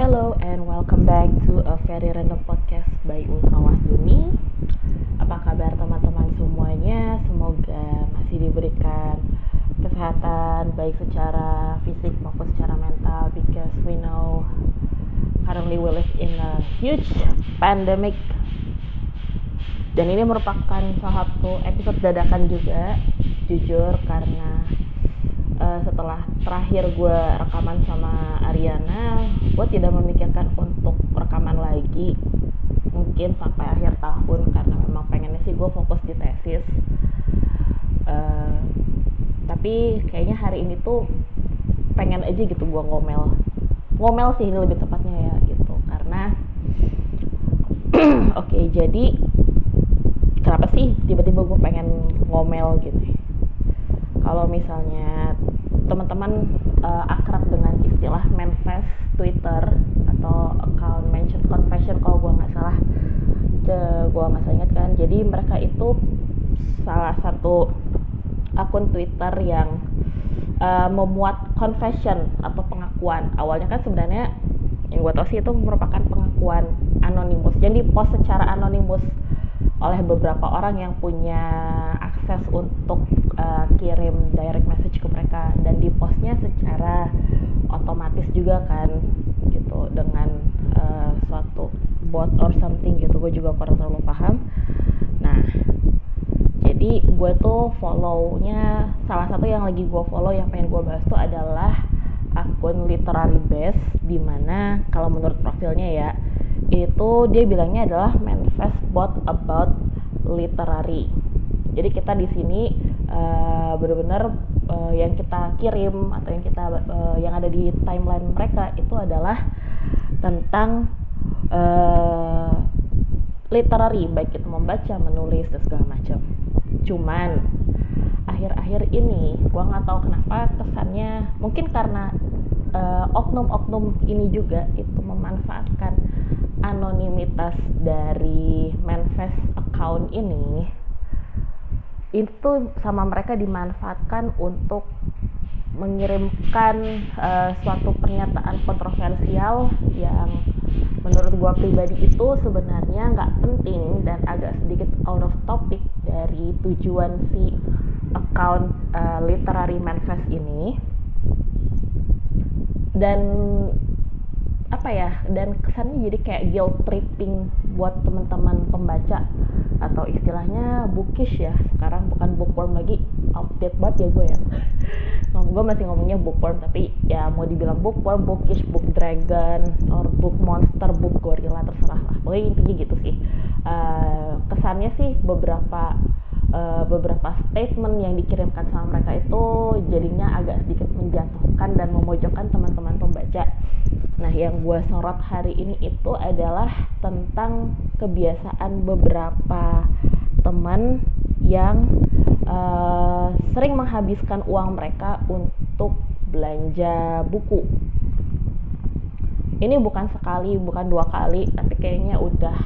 Hello and welcome back to a very random podcast by Ulfa Wahyuni. Apa kabar teman-teman semuanya? Semoga masih diberikan kesehatan baik secara fisik maupun secara mental because we know currently we live in a huge pandemic dan ini merupakan salah satu episode dadakan juga jujur karena uh, setelah terakhir gue rekaman sama Ariana gue tidak memikirkan untuk rekaman lagi mungkin sampai akhir tahun karena memang pengennya sih gue fokus di tesis. Uh, tapi kayaknya hari ini tuh pengen aja gitu gue ngomel. Ngomel sih ini lebih tepatnya ya gitu. Karena oke okay, jadi kenapa sih tiba-tiba gue pengen ngomel gitu? Kalau misalnya teman-teman uh, akrab dengan istilah manifest Twitter atau account mention confession kalau gue nggak salah. Gue nggak salah ingat kan. Jadi mereka itu salah satu akun Twitter yang uh, memuat confession atau pengakuan. Awalnya kan sebenarnya yang gue tau sih itu merupakan pengakuan anonimus jadi post secara anonimus oleh beberapa orang yang punya akses untuk uh, kirim direct message ke mereka dan di postnya secara otomatis juga kan gitu dengan uh, suatu bot or something gitu gue juga kurang terlalu paham nah jadi gue tuh follownya salah satu yang lagi gue follow yang pengen gue bahas tuh adalah akun literary base di mana kalau menurut profilnya ya itu dia bilangnya adalah manifest bot about literary. Jadi kita di sini uh, benar-benar uh, yang kita kirim atau yang kita uh, yang ada di timeline mereka itu adalah tentang uh, literary baik itu membaca, menulis dan segala macam. Cuman akhir-akhir ini gua nggak tahu kenapa kesannya mungkin karena oknum-oknum uh, ini juga itu memanfaatkan anonimitas dari manifest account ini itu sama mereka dimanfaatkan untuk mengirimkan uh, suatu pernyataan kontroversial yang menurut gua pribadi itu sebenarnya nggak penting dan agak sedikit out of topic dari tujuan si account uh, literary manifest ini. Dan apa ya dan kesannya jadi kayak guilt tripping buat teman-teman pembaca atau istilahnya bookish ya. Sekarang bukan bookworm lagi update banget ya gue ya. Gue masih ngomongnya bookworm tapi ya mau dibilang bookworm bookish book dragon or book monster book gorilla terserah lah. Pokoknya intinya gitu sih. Uh, kesannya sih beberapa uh, beberapa statement yang dikirimkan sama mereka itu jadinya agak sedikit menjatuhkan dan memojokkan teman-teman pembaca Nah, yang gue sorot hari ini itu adalah tentang kebiasaan beberapa teman yang uh, sering menghabiskan uang mereka untuk belanja buku. Ini bukan sekali, bukan dua kali, tapi kayaknya udah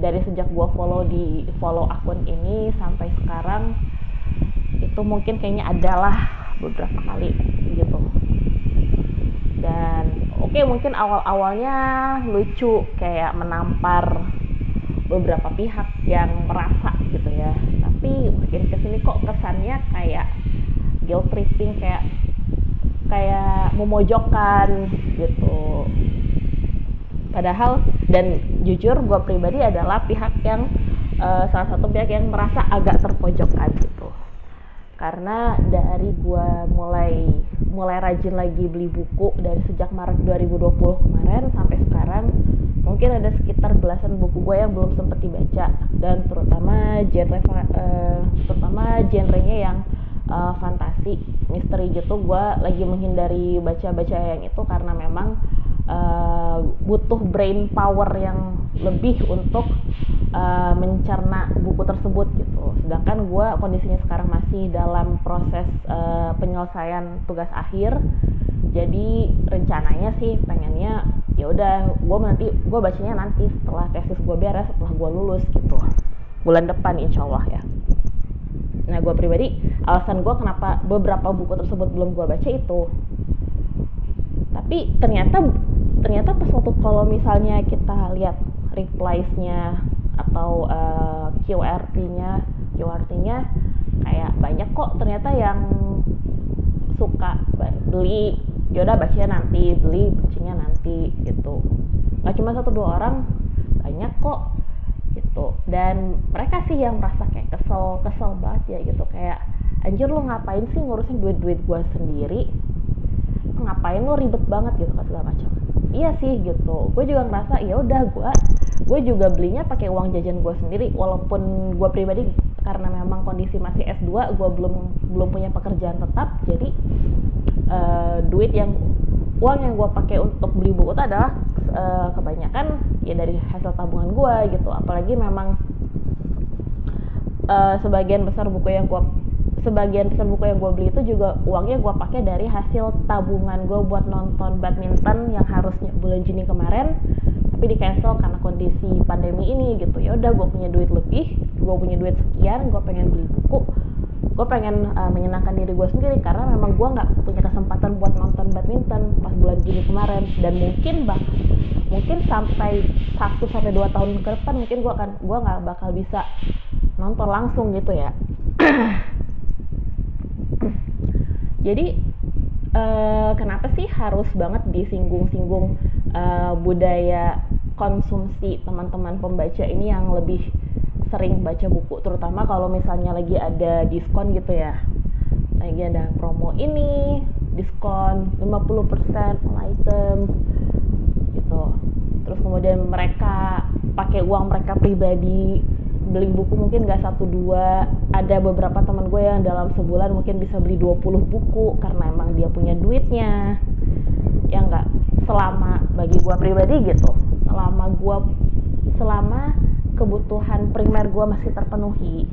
dari sejak gue follow di follow akun ini sampai sekarang itu mungkin kayaknya adalah beberapa kali gitu dan oke okay, mungkin awal-awalnya lucu kayak menampar beberapa pihak yang merasa gitu ya. Tapi makin ke sini kok kesannya kayak guilt tripping kayak kayak memojokkan gitu. Padahal dan jujur gue pribadi adalah pihak yang uh, salah satu pihak yang merasa agak terpojokkan gitu. Karena dari gue mulai mulai rajin lagi beli buku dari sejak Maret 2020 kemarin sampai sekarang mungkin ada sekitar belasan buku gue yang belum sempat dibaca. Dan terutama genre uh, terutama genrenya yang uh, fantasi misteri gitu gue lagi menghindari baca-baca yang itu karena memang uh, butuh brain power yang lebih untuk uh, mencerna buku tersebut gitu. Sedangkan gue kondisinya sekarang masih dalam proses uh, penyelesaian tugas akhir. Jadi rencananya sih pengennya ya udah gue nanti gue bacanya nanti setelah tesis gue beres setelah gue lulus gitu bulan depan insya Allah ya. Nah gue pribadi alasan gue kenapa beberapa buku tersebut belum gue baca itu tapi ternyata ternyata pas waktu kalau misalnya kita lihat replies-nya atau uh, eh, QRT-nya QRT-nya kayak banyak kok ternyata yang suka beli yaudah bacanya nanti beli bacanya nanti gitu. Nggak cuma satu dua orang banyak kok gitu. Dan mereka sih yang merasa kayak kesel kesel banget ya gitu. Kayak anjir lo ngapain sih ngurusin duit duit gue sendiri? Ngapain lo ribet banget gitu kan segala macam iya sih gitu. Gue juga ngerasa ya udah gue gue juga belinya pakai uang jajan gue sendiri walaupun gue pribadi karena memang kondisi masih S2 gue belum belum punya pekerjaan tetap jadi uh, duit yang uang yang gue pakai untuk beli buku itu adalah uh, kebanyakan ya dari hasil tabungan gue gitu. Apalagi memang uh, sebagian besar buku yang gue sebagian besar buku yang gue beli itu juga uangnya gue pakai dari hasil tabungan gue buat nonton badminton yang harusnya bulan Juni kemarin tapi di cancel karena kondisi pandemi ini gitu. Ya udah gue punya duit lebih gue punya duit sekian gue pengen beli buku. Gue pengen uh, menyenangkan diri gue sendiri karena memang gue nggak punya kesempatan buat nonton badminton pas bulan Juni kemarin. Dan mungkin bah mungkin sampai satu sampai dua tahun ke depan mungkin gue akan gue nggak bakal bisa nonton langsung gitu ya jadi uh, kenapa sih harus banget disinggung-singgung uh, budaya konsumsi teman-teman pembaca ini yang lebih sering baca buku terutama kalau misalnya lagi ada diskon gitu ya? Lagi ada promo ini diskon 50% all item gitu. Terus kemudian mereka pakai uang mereka pribadi beli buku mungkin gak satu dua ada beberapa teman gue yang dalam sebulan mungkin bisa beli 20 buku karena emang dia punya duitnya. Ya nggak selama bagi gue pribadi gitu. Selama gue selama kebutuhan primer gue masih terpenuhi.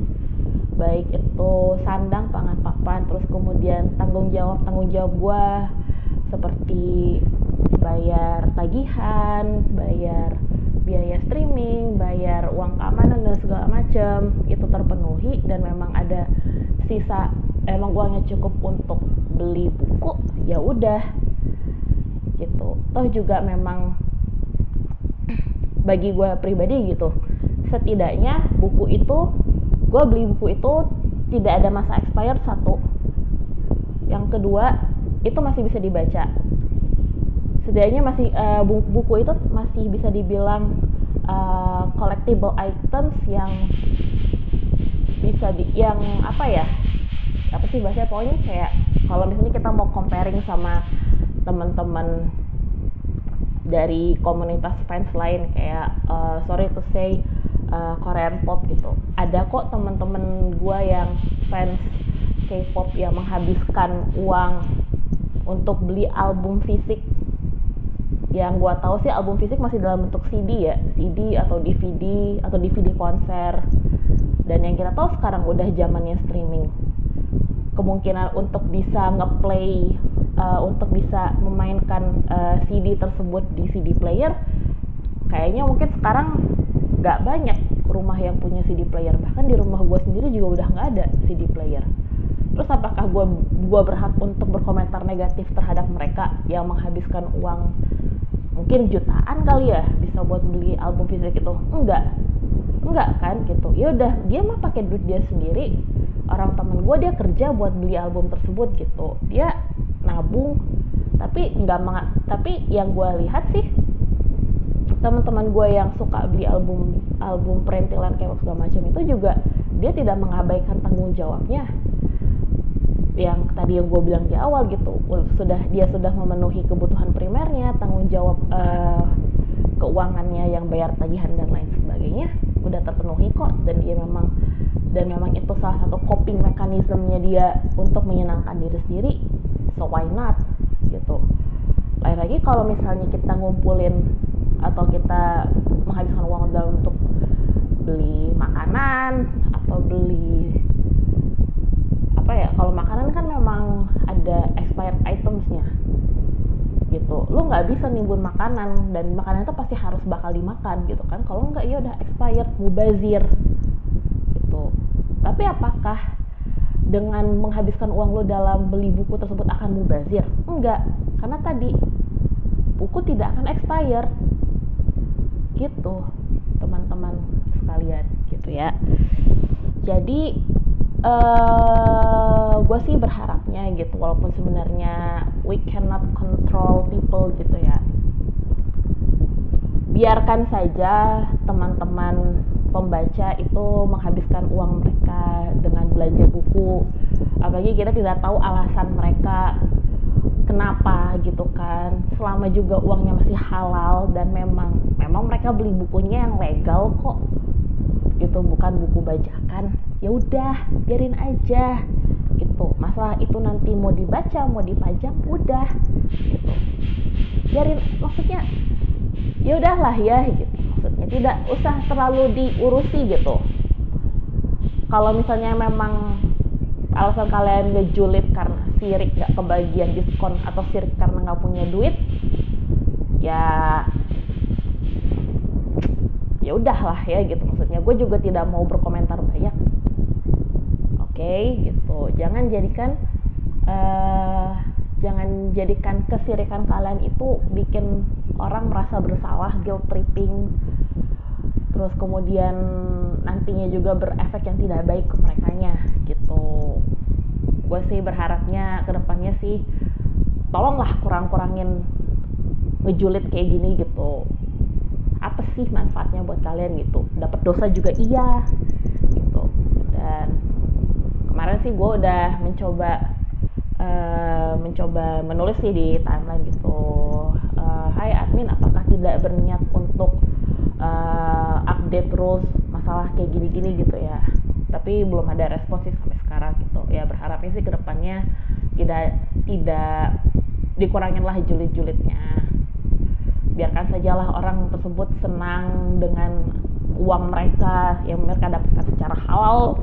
Baik itu sandang pangan papan terus kemudian tanggung jawab tanggung jawab gue seperti bayar tagihan bayar biaya streaming, bayar uang keamanan dan segala macam itu terpenuhi dan memang ada sisa emang uangnya cukup untuk beli buku ya udah gitu. Toh juga memang bagi gue pribadi gitu setidaknya buku itu gue beli buku itu tidak ada masa expired satu. Yang kedua itu masih bisa dibaca setidaknya masih uh, buku itu masih bisa dibilang uh, collectible items yang bisa di yang apa ya apa sih bahasa pokoknya kayak kalau misalnya kita mau comparing sama teman-teman dari komunitas fans lain kayak uh, sorry to say uh, Korean pop gitu. Ada kok teman-teman gue yang fans K-pop yang menghabiskan uang untuk beli album fisik yang gua tahu sih album fisik masih dalam bentuk CD ya. CD atau DVD atau DVD konser. Dan yang kita tahu sekarang udah zamannya streaming. Kemungkinan untuk bisa ngeplay uh, untuk bisa memainkan uh, CD tersebut di CD player kayaknya mungkin sekarang nggak banyak rumah yang punya CD player. Bahkan di rumah gue sendiri juga udah nggak ada CD player. Terus apakah gue gue berhak untuk berkomentar negatif terhadap mereka yang menghabiskan uang mungkin jutaan kali ya bisa buat beli album fisik itu. Enggak. Enggak kan gitu. Ya udah dia mah pakai duit dia sendiri. Orang temen gue dia kerja buat beli album tersebut gitu. Dia nabung. Tapi nggak tapi yang gue lihat sih teman-teman gue yang suka beli album album perintilan kayak segala macam itu juga dia tidak mengabaikan tanggung jawabnya yang tadi yang gue bilang di awal gitu sudah dia sudah memenuhi kebutuhan primernya tanggung jawab uh, keuangannya yang bayar tagihan dan lain sebagainya udah terpenuhi kok. Dan dia memang dan memang itu salah satu coping mekanismenya dia untuk menyenangkan diri sendiri. So why not? Gitu. Lain lagi kalau misalnya kita ngumpulin atau kita menghabiskan uang dalam untuk beli makanan atau beli apa kan memang ada expired itemsnya. Gitu. Lu nggak bisa nimbun makanan dan makanan itu pasti harus bakal dimakan gitu kan. Kalau nggak ya udah expired mubazir. Gitu. Tapi apakah dengan menghabiskan uang lo dalam beli buku tersebut akan mubazir? Enggak karena tadi buku tidak akan expire gitu teman-teman sekalian. Gitu ya. Jadi uh, eh, gue sih berharapnya gitu walaupun sebenarnya we cannot control people gitu ya. Biarkan saja teman-teman pembaca itu menghabiskan uang mereka dengan belanja buku. Apalagi kita tidak tahu alasan mereka kenapa gitu kan. Selama juga uangnya masih halal dan memang memang mereka beli bukunya yang legal kok. Gitu bukan buku bajakan ya udah biarin aja. Gitu. Masalah itu nanti mau dibaca mau dipajang udah. Gitu. Biarin maksudnya ya udahlah ya gitu. Maksudnya tidak usah terlalu diurusi gitu. Kalau misalnya memang alasan kalian ngejulit karena sirik gak kebagian diskon atau sirik karena nggak punya duit ya ya udahlah ya gitu. Maksudnya gue juga tidak mau berkomentar okay, gitu. Jangan jadikan uh, jangan jadikan kesirikan kalian itu bikin orang merasa bersalah guilt tripping. Terus kemudian nantinya juga berefek yang tidak baik ke mereka nya gitu. Gue sih berharapnya ke depannya sih tolonglah kurang-kurangin ngejulit kayak gini gitu. Apa sih manfaatnya buat kalian gitu? Dapat dosa juga iya gitu. Dan sih? Gue udah mencoba uh, mencoba menulis sih di timeline gitu. Uh, Hai admin apakah tidak berniat untuk uh, update rules masalah kayak gini-gini gitu ya? Tapi belum ada respon sih sampai sekarang gitu. Ya berharapnya sih ke depannya tidak tidak dikurangin lah julid-julidnya. Biarkan sajalah orang tersebut senang dengan uang mereka yang mereka dapatkan secara halal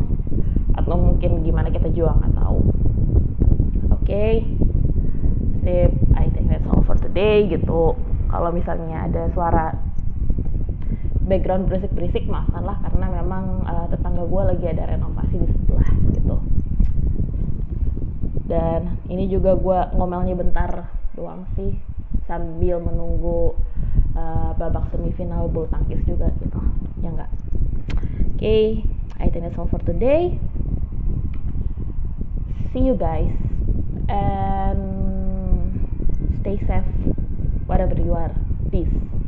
atau mungkin gimana kita juga nggak tahu. Okay, sip. I think that's all for today gitu. Kalau misalnya ada suara background berisik-berisik maafkanlah karena memang uh, tetangga gue lagi ada renovasi di sebelah gitu. Dan ini juga gue ngomelnya bentar doang sih sambil menunggu uh, babak semifinal bulu tangkis juga gitu. Ya enggak oke. Okay, I think that's all for today see you guys and stay safe wherever you are. Peace.